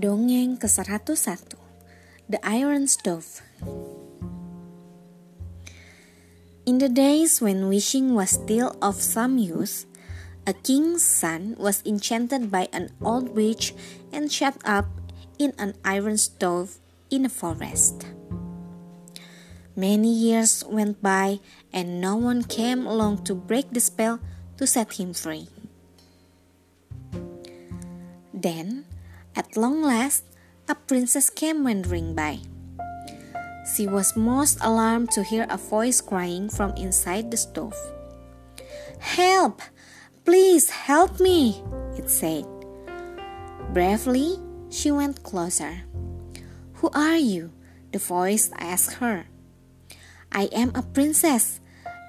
Dongeng ke-101 The Iron Stove In the days when wishing was still of some use, a king's son was enchanted by an old witch and shut up in an iron stove in a forest. Many years went by and no one came along to break the spell to set him free. Then at long last, a princess came wandering by. She was most alarmed to hear a voice crying from inside the stove. Help! Please help me! it said. Bravely, she went closer. Who are you? the voice asked her. I am a princess,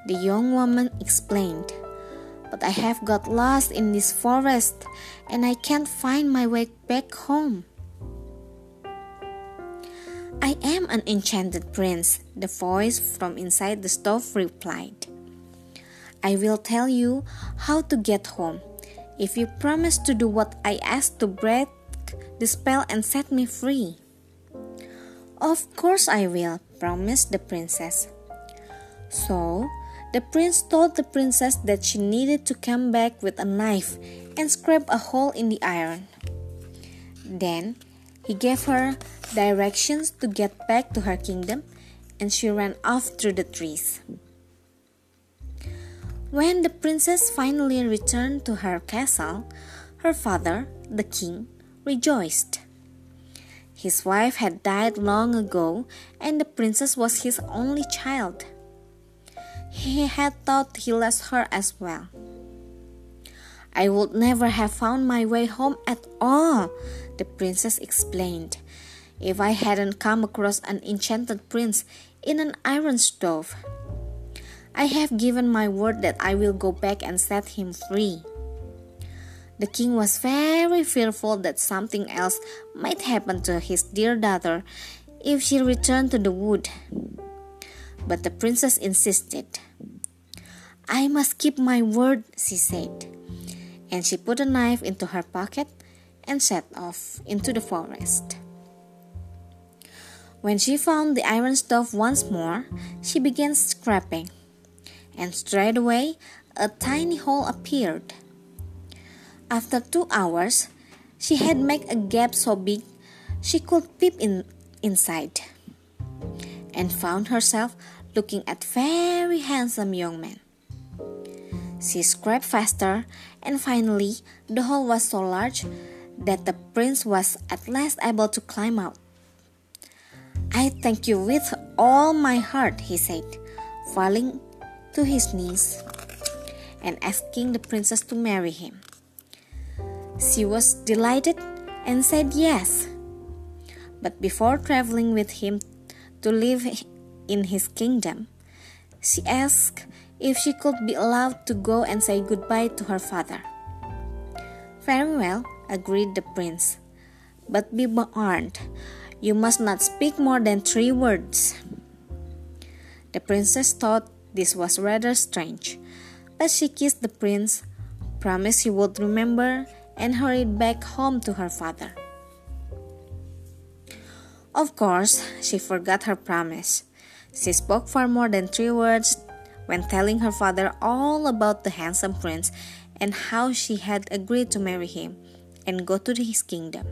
the young woman explained but I have got lost in this forest and I can't find my way back home. I am an enchanted prince, the voice from inside the stove replied. I will tell you how to get home if you promise to do what I ask to break the spell and set me free. Of course I will, promised the princess. So the prince told the princess that she needed to come back with a knife and scrape a hole in the iron. Then he gave her directions to get back to her kingdom, and she ran off through the trees. When the princess finally returned to her castle, her father, the king, rejoiced. His wife had died long ago, and the princess was his only child. He had thought he lost her as well. I would never have found my way home at all, the princess explained, if I hadn't come across an enchanted prince in an iron stove. I have given my word that I will go back and set him free. The king was very fearful that something else might happen to his dear daughter if she returned to the wood. But the princess insisted. I must keep my word, she said. And she put a knife into her pocket and set off into the forest. When she found the iron stove once more, she began scraping, and straightway a tiny hole appeared. After two hours, she had made a gap so big she could peep in inside and found herself looking at very handsome young man. She scraped faster, and finally, the hole was so large that the prince was at last able to climb out. I thank you with all my heart, he said, falling to his knees and asking the princess to marry him. She was delighted and said yes. But before traveling with him to live in his kingdom, she asked if she could be allowed to go and say goodbye to her father. Very well, agreed the prince. But be warned, you must not speak more than three words. The princess thought this was rather strange, but she kissed the prince, promised he would remember, and hurried back home to her father. Of course, she forgot her promise. She spoke far more than three words when telling her father all about the handsome prince and how she had agreed to marry him and go to his kingdom.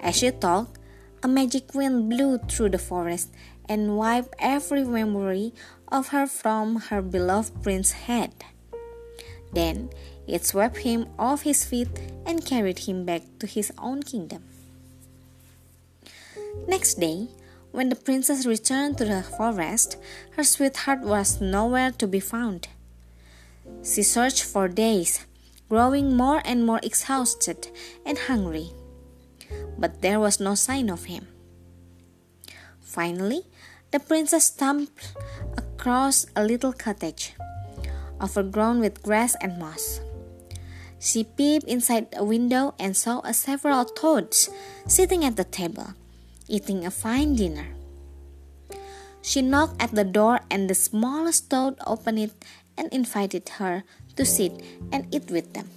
As she talked, a magic wind blew through the forest and wiped every memory of her from her beloved prince's head. Then it swept him off his feet and carried him back to his own kingdom. Next day, when the princess returned to the forest, her sweetheart was nowhere to be found. She searched for days, growing more and more exhausted and hungry, but there was no sign of him. Finally, the princess stumbled across a little cottage, overgrown with grass and moss. She peeped inside a window and saw several toads sitting at the table eating a fine dinner. She knocked at the door, and the smallest toad opened it and invited her to sit and eat with them.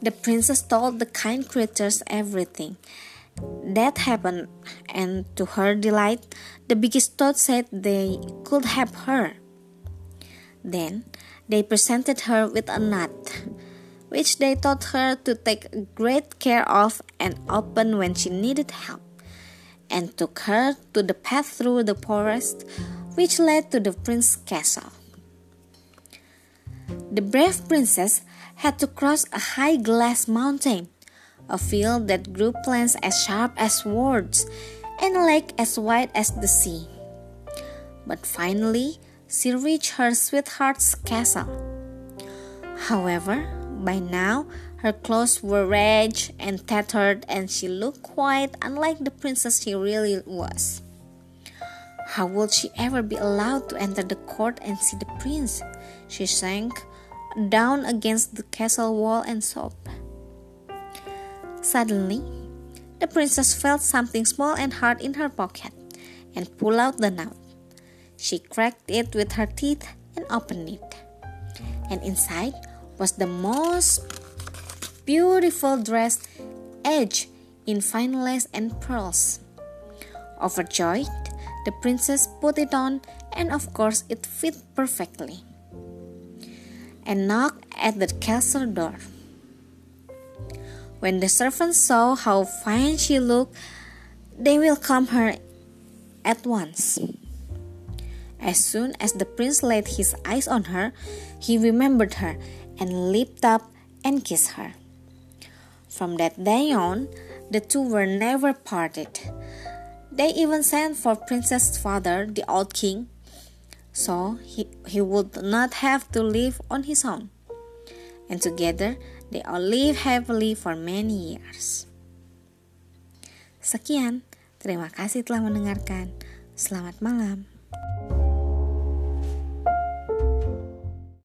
the princess told the kind creatures everything that happened, and to her delight, the biggest toad said they could help her. Then they presented her with a nut, which they taught her to take great care of and open when she needed help, and took her to the path through the forest which led to the prince's castle. The brave princess had to cross a high glass mountain, a field that grew plants as sharp as swords, and a lake as wide as the sea. But finally, she reached her sweetheart's castle. However, by now her clothes were ragged and tattered, and she looked quite unlike the princess she really was. How would she ever be allowed to enter the court and see the prince? She sank down against the castle wall and sobbed. Suddenly, the princess felt something small and hard in her pocket and pulled out the nut. She cracked it with her teeth and opened it. And inside was the most beautiful dress edged in fine lace and pearls. Overjoyed, the princess put it on, and of course, it fit perfectly. And knocked at the castle door. When the servants saw how fine she looked, they welcomed her at once. As soon as the prince laid his eyes on her, he remembered her and leaped up and kissed her. From that day on, the two were never parted. They even sent for Princess' father, the old king, so he, he would not have to live on his own. And together they all lived happily for many years. Sekian, terima kasih telah mendengarkan. Selamat malam.